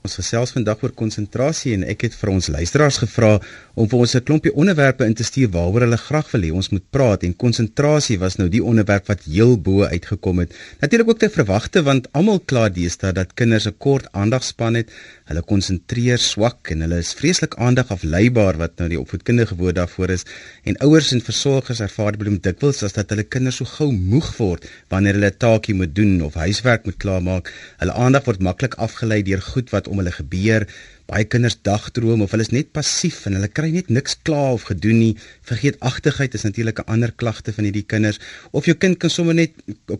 Ons gesels vandag oor konsentrasie en ek het vir ons luisteraars gevra om vir ons 'n klompie onderwerpe in te stuur waaroor hulle graag wil hê ons moet praat en konsentrasie was nou die onderwerp wat heel bo uitgekom het. Natuurlik ook te verwagte want almal kla deesdae dat kinders 'n kort aandagspan het. Hulle konsentreer swak en hulle is vreeslik aandagafleibaar wat nou die opvoedkundige woord daarvoor is en ouers en versorgers ervaar die probleem dikwels as dat hulle kinders so gou moeg word wanneer hulle 'n taakie moet doen of huiswerk moet klaarmaak. Hulle aandag word maklik afgelei deur goed wat om hulle gebeur. Baie kinders dagdroom of hulle is net passief en hulle kry net niks klaar of gedoen nie. Vergeetachtigheid is natuurlik 'n ander klagte van hierdie kinders. Of jou kind kan sommer net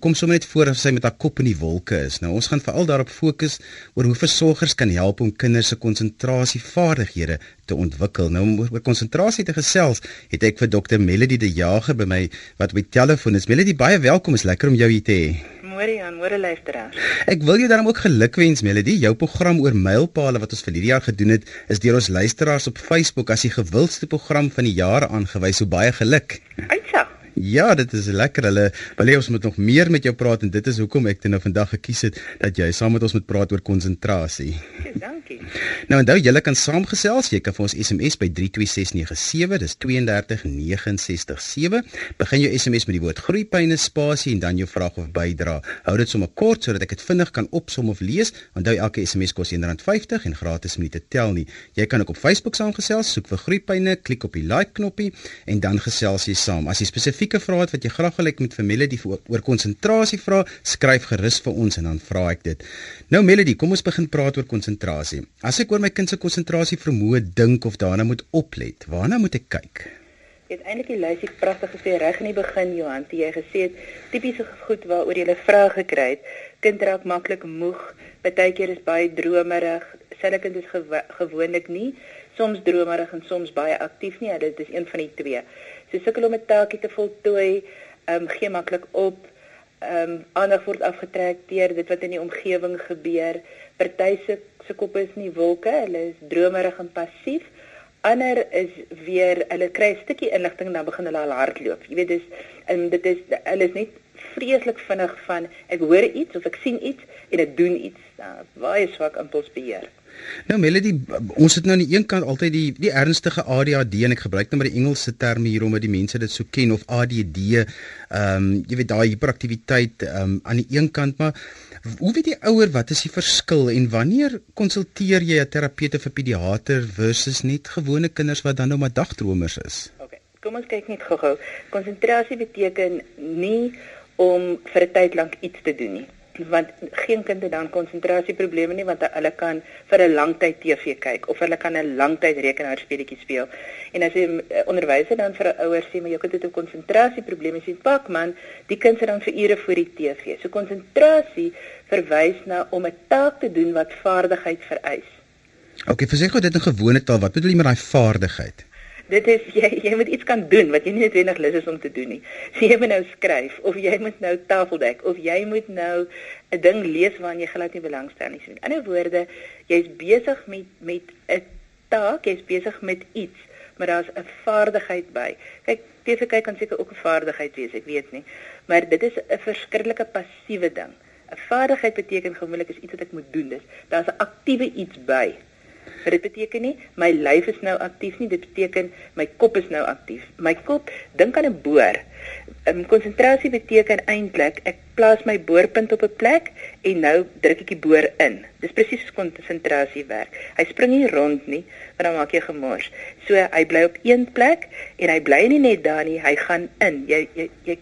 kom sommer net voor as hy met haar kop in die wolke is. Nou ons gaan veral daarop fokus oor hoe versorgers kan help om kinders se konsentrasievaardighede te ontwikkel. Nou om oor konsentrasie te gesels, het ek vir Dr. Melody de Jager by my wat op die telefoon is. Melody, baie welkom. Is lekker om jou hier te hê môre aan môre luisteraars. Ek wil jou dan ook gelukwens Melody, jou program oor mylpale wat ons vir hierdie jaar gedoen het, is deur ons luisteraars op Facebook as die gewildste program van die jaar aangewys. So baie geluk. Uitsa. Ja, dit is lekker. Hulle wil hê ons moet nog meer met jou praat en dit is hoekom ek dit nou vandag gekies het dat jy saam met ons moet praat oor konsentrasie. Dankie. Nou onthou julle kan saamgesels. Jy kan vir ons SMS by 32697, dis 32967. Begin jou SMS met die woord groeipyne spasie en dan jou vraag of bydra. Hou dit sommer kort sodat ek dit vinnig kan opsom of lees. Onthou elke SMS kos R1.50 en gratis minute tel nie. Jy kan ook op Facebook saamgesels, soek vir groeipyne, klik op die like knoppie en dan gesels jy saam. As jy spesifiek spesifieke vrae het wat jy graag wil hê ek moet vir Melody oor konsentrasie vra, skryf gerus vir ons en dan vra ek dit. Nou Melody, kom ons begin praat oor konsentrasie. As ek oor my kind se konsentrasie vermoë dink of daarna moet oplet, waarna moet ek kyk? Jy het eintlik die lysie pragtig gesê reg in die begin Johan, jy gesê het tipiese goed waaroor jy 'n vraag gekry het. Kind raak maklik moeg, partykeer is baie dromerig, sê hulle kind is gewo gewoonlik nie soms dromerig en soms baie aktief nie. Dit is een van die twee. So sukkel om 'n taakie te voltooi, ehm um, gee maklik op. Ehm um, aandag word afgetrek deur dit wat in die omgewing gebeur. Party se se kop is nie wolke, hulle is dromerig en passief. Ander is weer hulle kry 'n stukkie inligting en dan begin hulle al hardloop. Jy weet dis en dit is hulle is net vreeslik vinnig van ek hoor iets of ek sien iets en ek doen iets. Nou, baie swak impulsbeheer. Nou Melody, ons het nou aan die een kant altyd die die ernstige ADHD en ek gebruik nou maar die Engelse terme hier omdat die mense dit so ken of ADD. Ehm um, jy weet daai hiperaktiwiteit ehm um, aan die een kant maar hoe weet die ouer wat is die verskil en wanneer konsulteer jy 'n terapeut of 'n pediater versus net gewone kinders wat dan nou maar dagdromers is? OK. Kom ons kyk net gou-gou. Konsentrasie beteken nie om vir 'n tyd lank iets te doen nie want geen kind het dan konsentrasieprobleme nie want hulle kan vir 'n lang tyd TV kyk of hulle kan 'n lang tyd rekenaarspeletjies speel. En as jy eh, onderwyser dan vir 'n ouer sê maar jou kind het 'n konsentrasieprobleem, sê pak man, die kind sit dan vir ure voor die TV. So konsentrasie verwys na om 'n taak te doen wat vaardigheid vereis. OK, verseker dit in gewone taal, wat bedoel jy met daai vaardigheid? Dit is jy jy moet iets kan doen wat jy nie noodwendig lus is om te doen nie. So jy moet nou skryf of jy moet nou tafeldek of jy moet nou 'n ding lees waaraan jy glad nie belangstel nie. So in ander woorde, jy's besig met met 'n taak, jy's besig met iets, maar daar's 'n vaardigheid by. Kyk, TV kyk kan seker ook 'n vaardigheid wees, ek weet nie. Maar dit is 'n verskriklike passiewe ding. 'n Vaardigheid beteken gewoonlik is iets wat ek moet doen. Dis daar's 'n aktiewe iets by. Maar dit beteken nie my lyf is nou aktief nie, dit beteken my kop is nou aktief. My kop dink aan 'n boor. Um, konsentrasie beteken eintlik ek plaas my boorpunt op 'n plek en nou druk ek die boor in. Dis presies hoe konsentrasie werk. Hy spring nie rond nie, want dan maak jy gemors. So hy bly op een plek en hy bly nie net daar nie, hy gaan in. Jy jy jy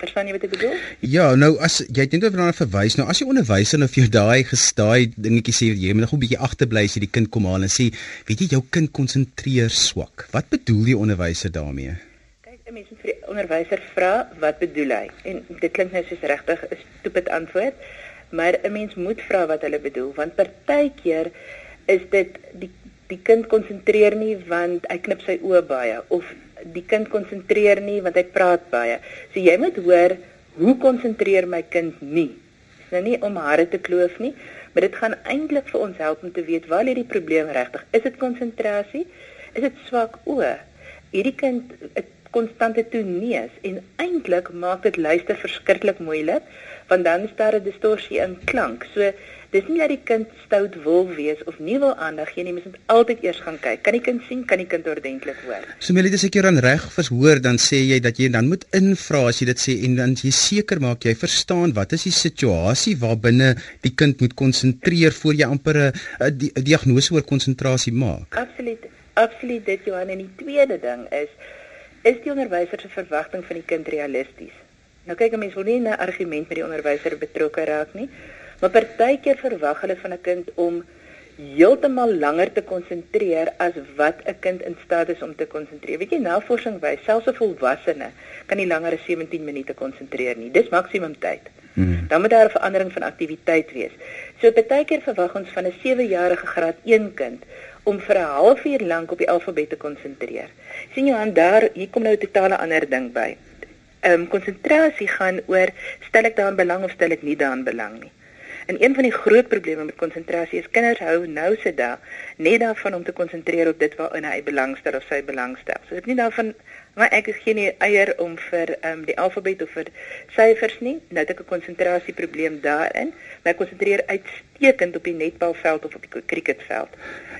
Verstaan jy wat ek bedoel? Ja, nou as jy het net oor daarna verwys, nou as jy onderwyser nou vir jou daai gestaai dingetjie sê jy moet nog 'n bietjie agterbly as jy die kind kom haal en sê, weet jy jou kind konsentreer swak. Wat bedoel die onderwyser daarmee? Kyk, 'n mens moet vir die onderwyser vra wat bedoel hy? En dit klink nou soos regtig 'n stupid antwoord, maar 'n mens moet vra wat hulle bedoel, want partykeer is dit die die kind konsentreer nie want hy knip sy oë baie of die kind konsentreer nie want hy praat baie. So jy moet hoor hoe konsentreer my kind nie. Dis nou nie om hare te kloof nie, maar dit gaan eintlik vir ons help om te weet waar lê die probleem regtig. Is dit konsentrasie? Is dit swak oë? Hierdie kind 'n konstante toeneus en eintlik maak dit luister verskriklik moeilik want dan is daar 'n distorsie in klank. So Dis nie dat die kind stout wil wees of nie wil aandag gee nie, mens moet altyd eers gaan kyk. Kan die kind sien? Kan die kind ordentlik hoor? So Melie, dis ek jou dan reg vershoor, dan sê jy dat jy dan moet invra as jy dit sê en dan jy seker maak jy verstaan wat is die situasie waarbinne die kind moet konsentreer voor jy amper 'n di diagnose oor konsentrasie maak. Absoluut. Absoluut dit Johan en die tweede ding is is die onderwyser se verwagting van die kind realisties? Nou kyk 'n mens wil nie 'n argument met die onderwyser betrokke raak nie, maar partykeer verwag hulle van 'n kind om heeltemal langer te konsentreer as wat 'n kind in staat is om te konsentreer. Weet jy, navorsing wys selfs 'n volwassene kan nie langer as 17 minute konsentreer nie. Dis maksimum tyd. Hmm. Dan moet daar 'n verandering van aktiwiteit wees. So partykeer verwag ons van 'n 7-jarige graad 1 kind om vir 'n halfuur lank op die alfabet te konsentreer. sien jy aan daar hier kom nou 'n totale ander ding by. Ehm um, konsentrasie gaan oor stel ek daaraan belang of stel ek nie daaraan belang nie. En een van die groot probleme met konsentrasie is kinders hou nou se dae net daarvan om te konsentreer op dit waarin hy belangstel of sy belangstel. So dit nie daarvan maar ek is geen eier om vir um, die alfabet of vir syfers nie. Nou het ek 'n konsentrasieprobleem daarin. Ek konsentreer uitstekend op die netbalveld of op die cricketveld.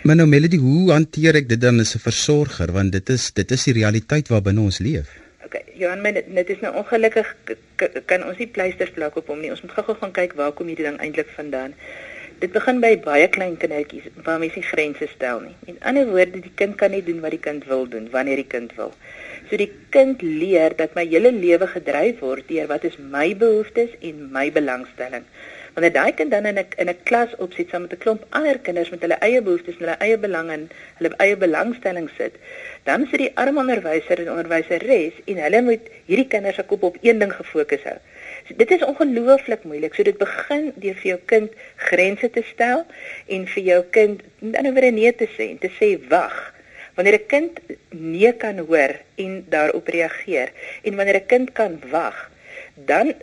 Maar nou Melody, hoe hanteer ek dit dan as 'n versorger want dit is dit is die realiteit waarbinne ons leef. Johan, my dit is nou ongelukkig kan ons nie pleisters plak op hom nie. Ons moet gou-gou gaan kyk waar kom hierdie ding eintlik vandaan. Dit begin by baie klein kindertjies waar mense nie grense stel nie. In ander woorde, die kind kan nie doen wat die kind wil doen wanneer die kind wil. So die kind leer dat my hele lewe gedryf word deur wat is my behoeftes en my belangstelling. Wanneer daai kind dan in 'n in 'n klas opsit saam met 'n klomp ander kinders met hulle eie behoeftes en hulle eie belange en hulle eie belangstelling sit, dan sit die arm onderwyser en onderwyseres en hulle moet hierdie kinders se kop op een ding gefokus hou. So dit is ongelooflik moeilik. So dit begin deur vir jou kind grense te stel en vir jou kind dan oor 'n nee te sê en te sê wag. Wanneer 'n kind nee kan hoor en daarop reageer en wanneer 'n kind kan wag, dan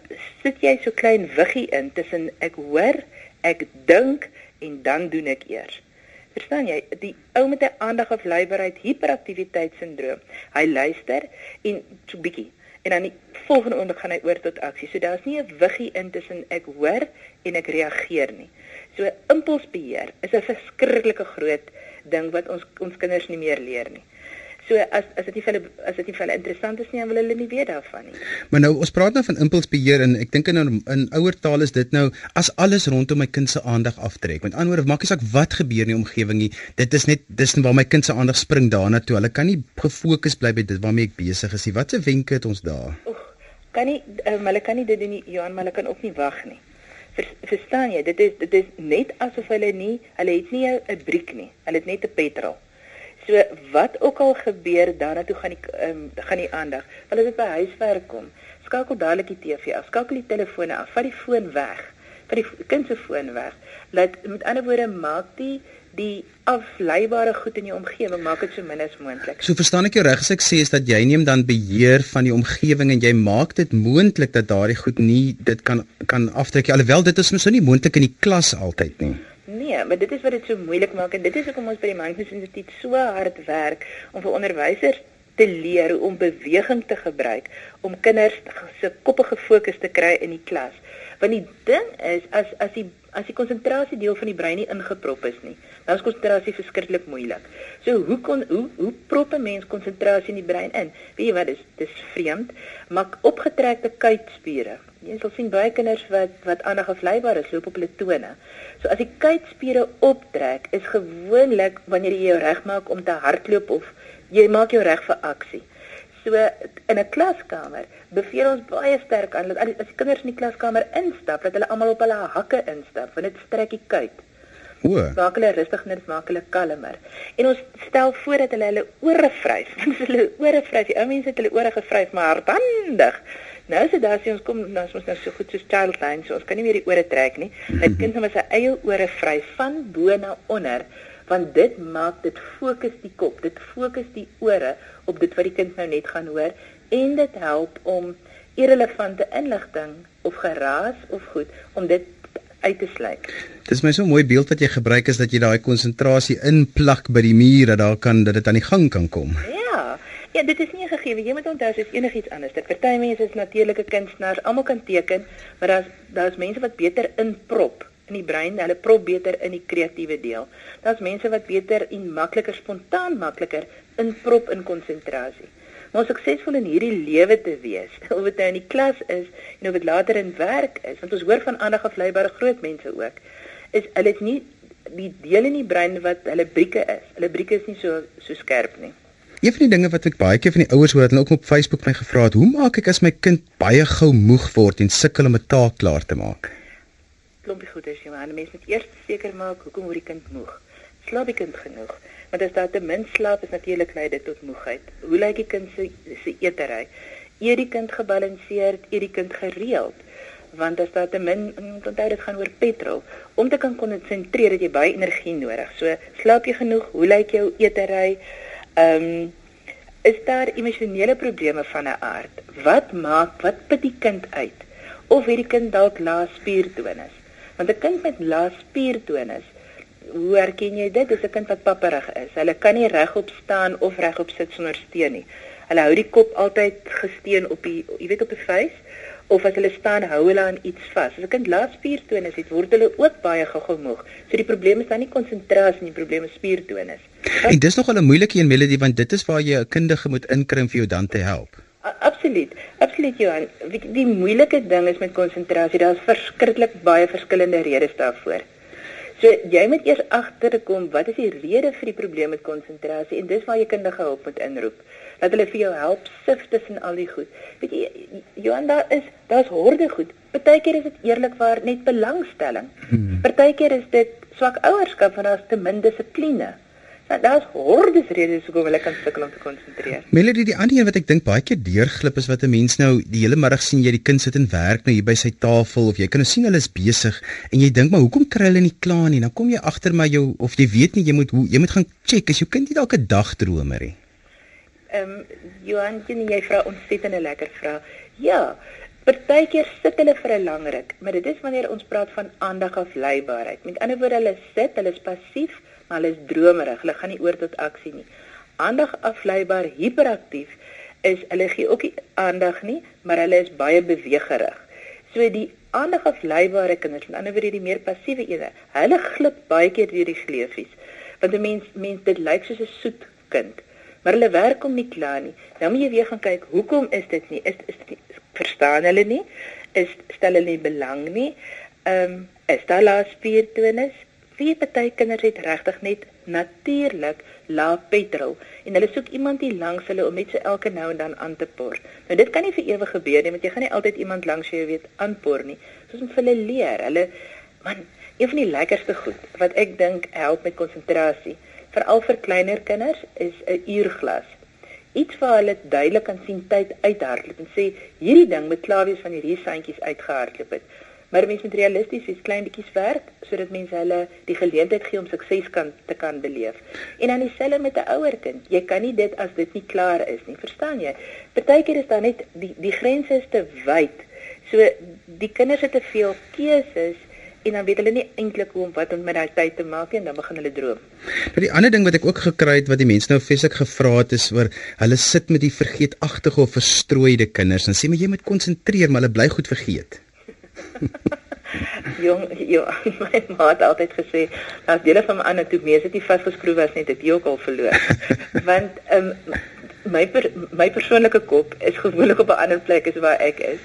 sit jy so klein wiggie in tussen ek hoor, ek dink en dan doen ek eers. Verstaan jy? Die ou met 'n aandag of luiberheid hiperaktiwiteitssindroom. Hy luister en so bietjie en dan volgende oomblik gaan hy oor tot aksie. So daar's nie 'n wiggie in tussen ek hoor en ek reageer nie. So impulsbeheer is 'n verskriklike groot ding wat ons ons kinders nie meer leer nie. So as as dit nie vir hulle as dit nie vir hulle interessant is nie, dan wil hulle nie weet daarvan nie. Maar nou ons praat nou van impulsbeheer en ek dink in in ouer taal is dit nou as alles rondom my kind se aandag aftrek. Met ander woorde, maak nie saak wat gebeur in die omgewing nie. Dit is net dis waar my kind se aandag spring daarna toe. Hulle kan nie gefokus bly by dit waarmee ek besig is nie. Watse wenke het ons daar? Oeg, kan nie um, hulle kan nie dit doen nie, Johan, maar hulle kan ook nie wag nie. Verstaan jy? Dit is dit is net asof hulle nie hulle het nie 'n briek nie. Hulle het net 'n petrol. So wat ook al gebeur, daarna toe gaan die um, gaan die aandag. Hulle het by huiswerk kom. Skakel dadelik die TV af. Skakel die telefone af. Vat die foon weg. Vat die kind se foon weg. Laat met ander woorde maak die die afleibare goed in jou omgewing maak dit so min as moontlik. So verstaan ek jou reg as ek sê is dat jy neem dan beheer van die omgewing en jy maak dit moontlik dat daardie goed nie dit kan kan aftrek alhoewel dit is mos nou nie moontlik in die klas altyd nie. Nee, maar dit is wat dit so moeilik maak en dit is hoekom ons by die Mindfulness Instituut so hard werk om vir onderwysers te leer hoe om beweging te gebruik om kinders se koppe gefokus te kry in die klas. Want die ding is as as die as die konsentrasie deel van die brein nie ingeprop is nie, dan is konsentrasie verskriklik moeilik. So hoe kon hoe hoe prop 'n mens konsentrasie in die brein in? Weet jy wat is dis vreemd, maar opgetrekte kuitspiere. Jy sal sien baie kinders wat wat aandag afleibaar is, loop op hulle tone. So as die kuitspiere optrek, is gewoonlik wanneer jy jou reg maak om te hardloop of jy maak jou reg vir aksie. So in 'n klaskamer beveel ons baie sterk aan dat as die kinders in die klaskamer instap, dat hulle almal op hulle hakke instap, want dit strek die kuit. O. Maak hulle rustig en dit maak hulle kalmer. En ons stel voor dat hulle hulle ore vryf. Want hulle ore vryf. Die ou mense het hulle ore gevryf maar hardhandig. Nou as dit daar sien ons kom nou ons nou so goed so child line, so ons kan nie meer die ore trek nie. Hy kind moet sy eie ore vry van bo na onder, want dit maak dit fokus die kop, dit fokus die ore op dit wat die kind nou net gaan hoor en dit help om irrelevante inligting of geraas of goed om dit uit te sluit. Dis my so mooi beeld wat jy gebruik is dat jy daai konsentrasie inplak by die muur dat daar kan dat dit aan die gang kan kom. Ja. Ja, dit is nie gegee. Jy moet onthou dis enigiets anders. Dit party mense is natuurlike kunstenaars, almal kan teken, maar daar's daar's mense wat beter inprop in die brein, hulle prop beter in die kreatiewe deel. Daar's mense wat beter en makliker spontaan makliker inprop in konsentrasie. Maar om suksesvol in hierdie lewe te wees, of dit nou in die klas is en of dit later in werk is, want ons hoor van aandagafleibare groot mense ook, is hulle is nie die deel in die brein wat hulle brieke is. Hulle brieke is nie so so skerp nie. Een van die dinge wat ek baie keer van die ouers hoor, het hulle ook op Facebook my gevra het, hoe maak ek as my kind baie gou moeg word en sukkel om 'n taak klaar te maak? Klompie goed is jy maar, mense moet eers seker maak hoekom word die kind moeg. Slaap die kind genoeg? Want as daar te min slaap is natuurlik lei dit tot moegheid. Hoe lyk die kind se se eetery? Eet die kind gebalanseerd, eet die kind gereeld? want as daar te min onthou dit gaan oor petrol om te kan konsentreer het jy baie energie nodig. So slaap jy genoeg? Hoe lyk jou eetery? Ehm um, is daar emosionele probleme van 'n aard? Wat maak wat put die kind uit? Of het die kind dalk lae spiertonus? Want 'n kind met lae spiertonus, hoe herken jy dit? Dis 'n kind wat papperig is. Hulle kan nie regop staan of regop sit sonder steun nie. Hulle hou die kop altyd gesteun op die jy weet op die vuis of as hulle staan hou hulle aan iets vas. As 'n kind laat spiertonus het, word hulle ook baie gegemoeg. So die probleem is dan nie konsentrasie nie, die probleem is spiertonus. En dis nogal 'n moeilike een melodie want dit is waar jy 'n kundige moet inkry om vir jou dan te help. Absoluut. Absoluut Johan. Die, die moeilike ding is met konsentrasie, daar's verskriklik baie verskillende redes daarvoor. So jy moet eers agterkom wat is die rede vir die probleem met konsentrasie en dis waar jy kundige hulp moet inroep dat hulle vir jou help sif tussen al die goed. Weet jy Johan daar is daar's horde goed. Partykeer is dit eerlikwaar net belangstelling. Hmm. Partykeer is dit swak ouerskap van daar's te min dissipline. Nou daar's hordes redes hoekom hulle kan sukkel om te konsentreer. Melody die ander een wat ek dink baie keer deurglip is wat 'n mens nou die hele middag sien jy die kind sit en werk nou hier by sy tafel of jy kan nou sien hulle is besig en jy dink maar hoekom kry hulle nie klaar nie? Dan kom jy agter maar jou of jy weet nie jy moet hoe jy moet gaan check as jou kind nie dalk 'n dagdromer nie. Ehm um, Johan, jy vra ontsettend 'n lekker vraag. Ja, partykeer sit hulle vir 'n lang ruk, maar dit is wanneer ons praat van aandagafleibaarheid. Met ander woorde, hulle sit, hulle is passief, maar hulle is dromerig. Hulle gaan nie oor tot aksie nie. Aandagafleibaar hiperaktief is hulle gee ook nie aandag nie, maar hulle is baie bewegerig. So die aandagafleibare kinders, met ander woorde die meer passiewe ene, hulle glip baie keer deur die gleufies. Want 'n mens mens dit lyk soos 'n soet kind maar hulle werk hom nie klaar nie. Nou moet jy weer gaan kyk, hoekom is dit nie? Is is dit verstaan hulle nie? Is stel hulle nie belang nie? Ehm um, is daar laas spiertonus? Wie party kinders het regtig net natuurlik lae petrol en hulle soek iemand hier langs hulle om net so elke nou en dan aan te por. Nou dit kan nie vir ewig gebeur nie want jy gaan nie altyd iemand langs jou weet aanpor nie. Soos om vir hulle leer. Hulle man, een van die lekkerste goed wat ek dink help met konsentrasie veral vir kleiner kinders is 'n uurglas. Iets waar hulle duidelik kan sien tyd uithardloop en sê hierdie ding moet klaar wees van hierdie seintjies uitgehardloop het. Maar mense moet realisties wees, klein bietjies werk sodat mense hulle die geleentheid gee om sukses kan te kan beleef. En dan dieselfde met 'n ouer kind. Jy kan nie dit as dit nie klaar is nie, verstaan jy? Partykeer is daar net die die grense is te wyd. So die kinders het te veel keuses en dan weet hulle nie eintlik hoe om wat om met daai tyd te maak en dan begin hulle droom. Maar die ander ding wat ek ook gekry het wat die mense nou feeslik gevra het is oor hulle sit met die vergeetagtige of verstrooide kinders en sê maar jy moet konsentreer maar hulle bly goed vergeet. jong, jong, my ma het altyd gesê as dele van my anatomie sit nie vasgeskroef was net dit jy ook al verloor. Want ehm um, my per, my persoonlike kop is gewoonlik op 'n ander plek as waar ek is.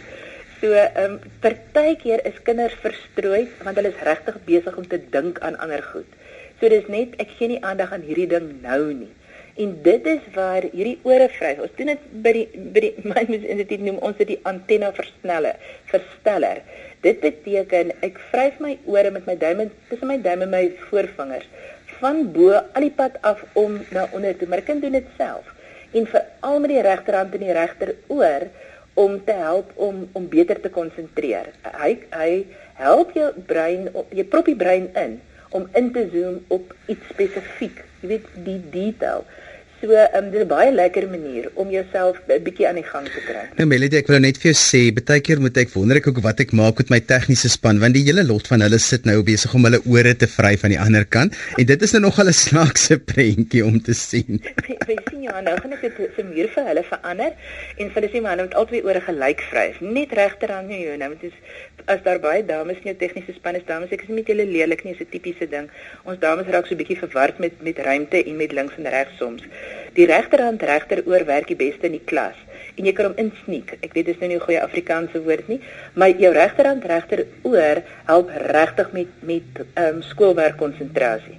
So, ehm um, partykeer is kinders verstrooi want hulle is regtig besig om te dink aan ander goed. So dis net ek gee nie aandag aan hierdie ding nou nie. En dit is waar hierdie ore vryf. Ons doen dit by die by die my instituut noem ons dit die antenna versneller, versteller. Dit beteken ek vryf my ore met my duim tussen my duim en my voorvingers van bo al die pad af om na onder toe, maar ek kan doen dit self. En veral met die regterhand en die regteroor om te help om om beter te konsentreer. Hy hy help jou brein jy prop die brein in om in te zoom op iets spesifiek. Jy weet die detail. So, um, dit is 'n baie lekker manier om jouself 'n bietjie aan die gang te kry. Nou Melody, ek wil net vir jou sê, baie keer moet ek wonder ek ook wat ek maak met my tegniese span want die hele lot van hulle sit nou besig om hulle ore te vryf aan die ander kant en dit is nou nog 'n snaakse prentjie om te sien. Jy sien ja, nou gaan ek dit se muur vir hulle verander en hulle sê maar hulle moet altyd ore gelyk vryf, net regterhand nie jou nou, want dit is as daar baie dames in jou tegniese span is, dames, ek is nie met julle lelik nie, is 'n tipiese ding. Ons dames raak so 'n bietjie verward met met ruimte en met links en regs soms. Die regterhand regteroor werk die beste in die klas en jy kan hom insneek. Ek weet dis nou nie 'n goeie Afrikaanse woord nie, maar jou regterhand regteroor help regtig met met ehm um, skoolwerk konsentrasie.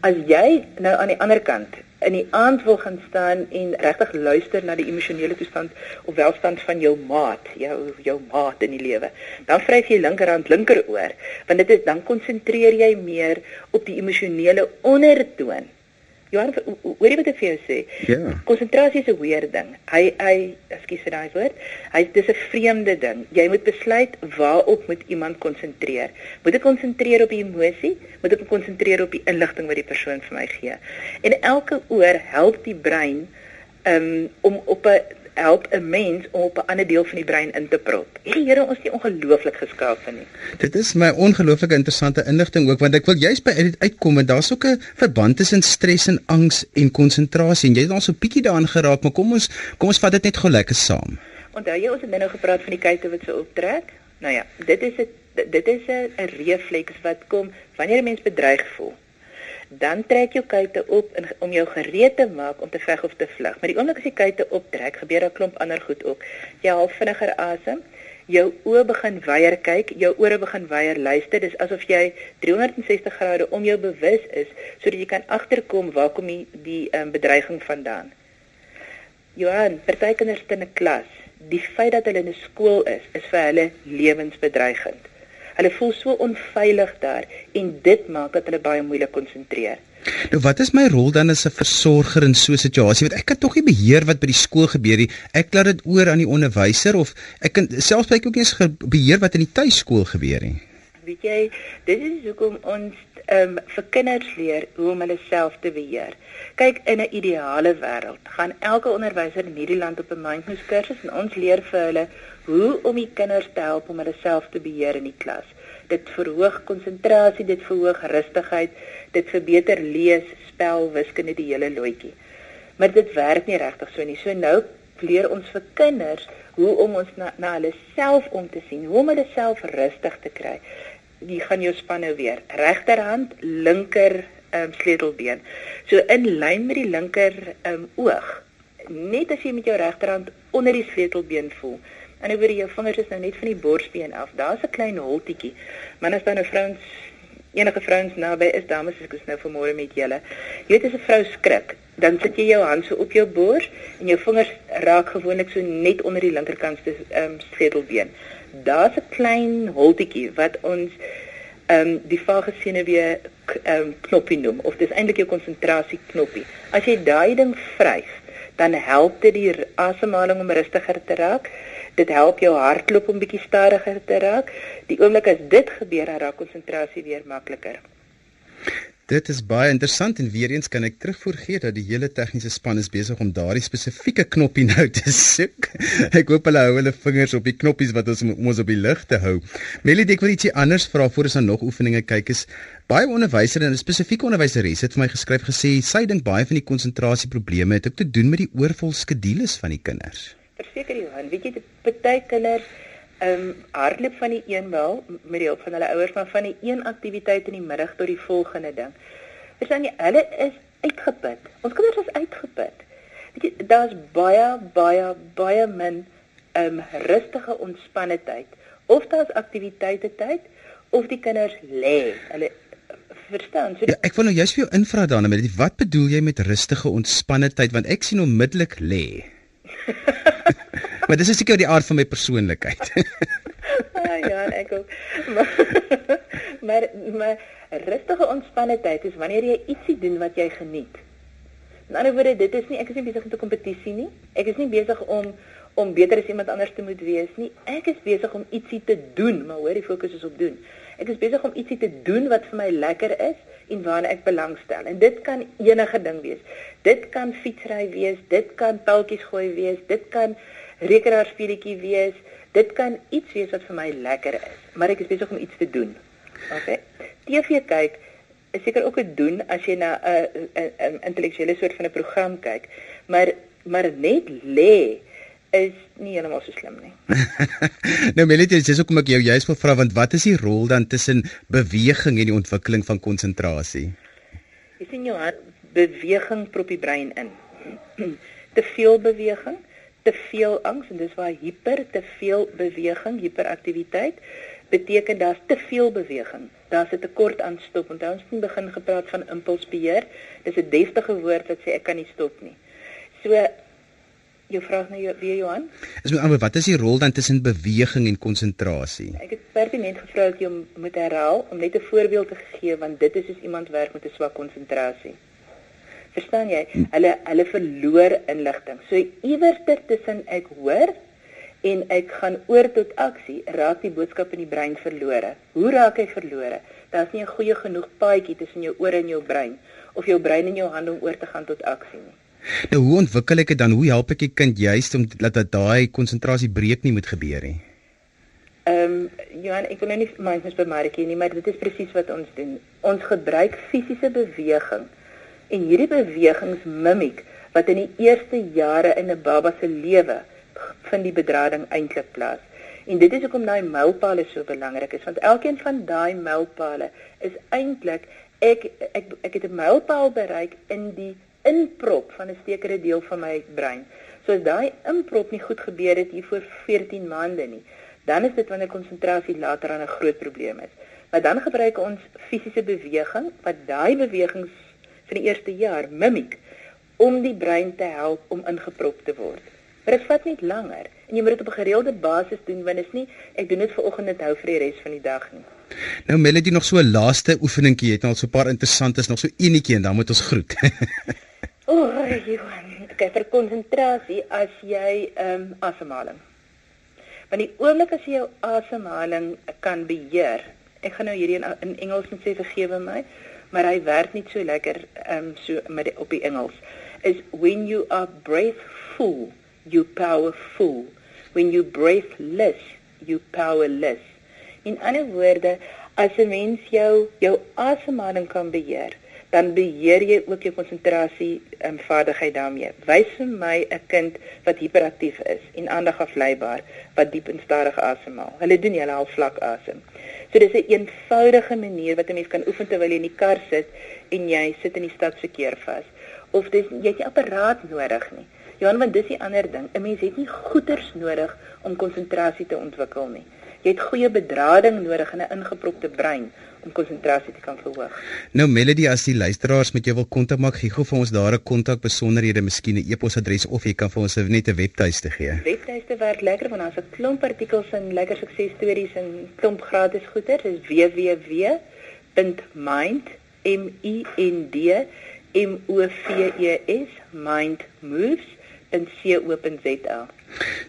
As jy nou aan die ander kant in die aand wil gaan staan en regtig luister na die emosionele toestand of welstand van jou maat, jou jou maat in die lewe. Dan vryf jy linkerhand linkeroor, want dit is dan konsentreer jy meer op die emosionele ondertoon Johan, hoor jy wat ek vir jou sê? Ja. Konsentrasie is 'n weer ding. Hy hy, ekskuus vir daai woord. Hy dis 'n vreemde ding. Jy moet besluit waarop moet iemand konsentreer. Moet ek konsentreer op die emosie? Moet ek konsentreer op die inligting wat die persoon vir my gee? En elke oor help die brein um, om op 'n help 'n mens om op 'n ander deel van die brein in te prop. Die Here ons is ongelooflik geskaap van nie. Dit is my ongelooflike interessante inligting ook want ek wil juist by uit uitkom en daar's ook 'n verband tussen stres en angs en konsentrasie en jy het al so 'n bietjie daaraan geraak, maar kom ons kom ons vat dit net gou lekker saam. Onthou jy ons het nou gepraat van die kuite wat so optrek? Nou ja, dit is 'n dit is 'n refleks wat kom wanneer 'n mens bedreig voel dan trek jou kuite op in, om jou gereed te maak om te veg of te vlug. Maar die oomblik as jy kuite optrek, gebeur daar 'n klomp ander goed ook. Jy haal vinniger asem, jou oë begin weier kyk, jou ore begin weier luister. Dis asof jy 360 grade om jou bewus is sodat jy kan agterkom waar kom die die um, bedreiging vandaan. Johan, party kinders in 'n klas, die feit dat hulle in 'n skool is, is vir hulle lewensbedreigend. Hulle voel so onveilig daar en dit maak dat hulle baie moeilik konsentreer. Nou wat is my rol dan as 'n versorger in so 'n situasie? Want ek kan tog nie beheer wat by die skool gebeur nie. Ek laat dit oor aan die onderwyser of ek kan selfs baie ook nie eens beheer wat in die tuiskool gebeur nie. Weet jy, dit is hoekom ons ehm um, vir kinders leer hoe om hulle self te beheer. Kyk, in 'n ideale wêreld gaan elke onderwyser in hierdie land op 'n mindfulness kursus en ons leer vir hulle hoe om die kinders te help om hulle self te beheer in die klas. Dit verhoog konsentrasie, dit verhoog rustigheid, dit verbeter lees, spel, wiskunde die hele loetjie. Maar dit werk nie regtig so nie. So nou leer ons vir kinders hoe om ons na, na hulle self om te sien, hoe om hulle self rustig te kry. Jy gaan jou span nou weer. Regterhand, linker um, sleutelbeen. So in lyn met die linker um, oog. Net as jy met jou regterhand onder die sleutelbeen voel, En oor jou vingers is nou net van die borsbeen af. Daar's 'n klein holtjie. Maar as dan 'n vrouens enige vrouens naby is, dames, ek is nou vanmôre met julle. Jy weet as 'n vrou skrik, dan sit jy jou hand so op jou bors en jou vingers raak gewoonlik so net onder die linkerkant se um, schedelbeen. Daar's 'n klein holtjie wat ons ehm um, die vagesenuwee ehm um, knoppie noem of dis eintlik jou konsentrasie knoppie. As jy daai ding vryf, dan help dit die asemhaling om rustiger te raak dit help jou hartklop om bietjie stadiger te raak. Die oomblik as dit gebeur, dan raak konsentrasie weer makliker. Dit is baie interessant en weer eens kan ek terugvoer gee dat die hele tegniese span is besig om daardie spesifieke knoppie nou te soek. Ek hoop hulle hou hulle vingers op die knoppies wat ons om ons op die lig te hou. Melody, ek wil ietsie anders vra voor ons aan nog oefeninge kyk. Is baie onderwysers en 'n spesifieke onderwyseres het vir my geskryf gesê sy dink baie van die konsentrasieprobleme het ook te doen met die oorvol skedules van die kinders verseker Johan, weet jy baie kinders ehm um, hardloop van die een wel met die hulp van hulle ouers maar van die een aktiwiteit in die middag tot die volgende ding. Verstaan jy, hulle is uitgeput. Ons kinders is uitgeput. Weet jy, daar's baie baie baie min ehm um, rustige ontspanne tyd. Of daar's aktiwiteite tyd of die kinders lê. Hulle verstaan. So die... ja, ek wil nou juist vir jou invra daarna met wat bedoel jy met rustige ontspanne tyd want ek sien onmiddellik lê. maar dis is seker die aard van my persoonlikheid. ah, ja, ek ook. Maar, maar maar rustige ontspanne tyd is wanneer jy ietsie doen wat jy geniet. In ander woorde, dit is nie ek is nie besig met 'n kompetisie nie. Ek is nie besig om om beter as iemand anders te moet wees nie. Ek is besig om ietsie te doen, maar hoor die fokus is op doen. Ek is besig om ietsie te doen wat vir my lekker is en waarna ek belangstel. En dit kan enige ding wees. Dit kan fietsry wees, dit kan paaltjies gooi wees, dit kan rekenaarspeletjie wees, dit kan iets wees wat vir my lekker is, maar ek is besig om iets te doen. OK. TV kyk is seker ook 'n doen as jy na 'n 'n intellektuele soort van 'n program kyk, maar maar net lê is nie heeltemal so slim nie. nou Melody, dis hoekom ek jou juist wil vra want wat is die rol dan tussen beweging en die ontwikkeling van konsentrasie? Jy sien jou hart beweging prop die brein in. te veel beweging, te veel angs en dis waar hiper te veel beweging, hiperaktiwiteit beteken daar's te veel beweging. Daar's 'n tekort aan stop. Onthou ons het begin gepraat van impulsbeheer. Dis 'n deftige woord wat sê ek kan nie stop nie. So jou vraag na jou weer Johan. Is met ander wat is die rol dan tussen beweging en konsentrasie? Ek het pertinent gevra dat jy moet herhaal om net 'n voorbeeld te gee want dit is soos iemand werk met 'n swak konsentrasie. Verstaan jy? Hulle hulle verloor inligting. So iewers tussen ek hoor en ek gaan oor tot aksie, raak die boodskap in die brein verlore. Hoe raak hy verlore? Daar's nie 'n goeie genoeg paadjie tussen jou ore en jou brein of jou brein en jou hande om oor te gaan tot aksie nie. Nou hoe ontwikkel ek dit dan? Hoe help ek die kind juist om dat daai konsentrasie breek nie moet gebeur nie? Ehm um, Johan, ek wil nou nie mindfulness bemark nie, maar dit is presies wat ons doen. Ons gebruik fisiese beweging en hierdie bewegings mimiek wat in die eerste jare in 'n baba se lewe vind die bedrading eintlik plaas. En dit is hoekom daai mylpale so belangrik is, want elkeen van daai mylpale is eintlik ek ek ek het 'n mylpaal bereik in die inprop van 'n sekere deel van my brein. So as daai inprop nie goed gebeur het hier voor 14 maande nie, dan is dit wanneer konsentrasie later aan 'n groot probleem is. Maar dan gebruik ons fisiese beweging wat daai bewegings vir die eerste jaar mimiek om die brein te help om ingeprop te word. Maar dit vat net langer en jy moet dit op 'n gereelde basis doen want dit is nie ek doen dit vir oggend en hou vir die res van die dag nie. Nou Melody nog so 'n laaste oefeningkie, jy het al so 'n paar interessantes nog so enetjie en dan moet ons groet. o, oh, Johan, ek vir konsentrasie as jy ehm um, asemhaling. Want die oomblik as jy jou asemhaling kan beheer. Ek gaan nou hierdie in, in Engels net sê vergewe my, maar hy werk nie so lekker ehm um, so met die, op die Engels. Is when you are breathful you powerful. When you breathless, you powerless. In ander woorde, as 'n mens jou jou asemhaling kan beheer, dan beheer jy ook jou konsentrasie en vaardigheid daarmee. Wys vir my 'n kind wat hiperaktief is en aandagafleibaar wat diep en stadig asemhaal. Hulle doen hulle al vlak asem. So dis 'n een eenvoudige manier wat 'n mens kan oefen terwyl jy in die kar sit en jy sit in die stadsverkeer vas. Of dis jy het nie apparaat nodig nie. Johan, want dis die ander ding. 'n Mens het nie goeders nodig om konsentrasie te ontwikkel nie. Jy het goeie bedrading nodig in 'n ingepropte brein om konsentrasie te kan verhoog. Nou Melody, as die luisteraars met jou wil kontak maak, gee gou vir ons daar 'n kontak besonderhede, miskien 'n e-posadres of jy kan vir ons net 'n webtuiste gee. Webtuiste werk lekker want daar's 'n klomp artikels en lekker suksesstories en klomp gratis goeder. Dis www.mind m i n d m o v e s mind moves www.co.za.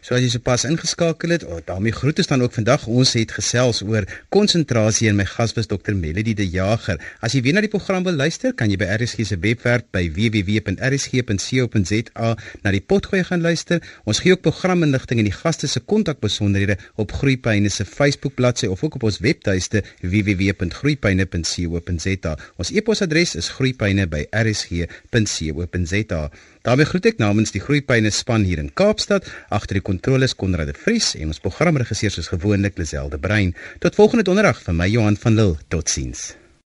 So as jy sopas ingeskakel het, oh, daarmee groete dan ook vandag. Ons het gesels oor konsentrasie en my gas was Dr Melody De Jager. As jy weer na die program wil luister, kan jy by RSG se webwerf by www.rsg.co.za na die potgooi gaan luister. Ons gee ook programinligting en die gaste se kontakbesonderhede op Groepyne se Facebook bladsy of ook op ons webtuiste www.groepyne.co.za. Ons e-posadres is groepyne@rsg.co.za. daarmee groet ek namens die Groepyne span hier in Kaapstad. Agter die kontroles Konrad de Vries en ons programregisseur soos gewoonlik Liselde Brein. Tot volgende donderdag van my Johan van Lille. Totsiens.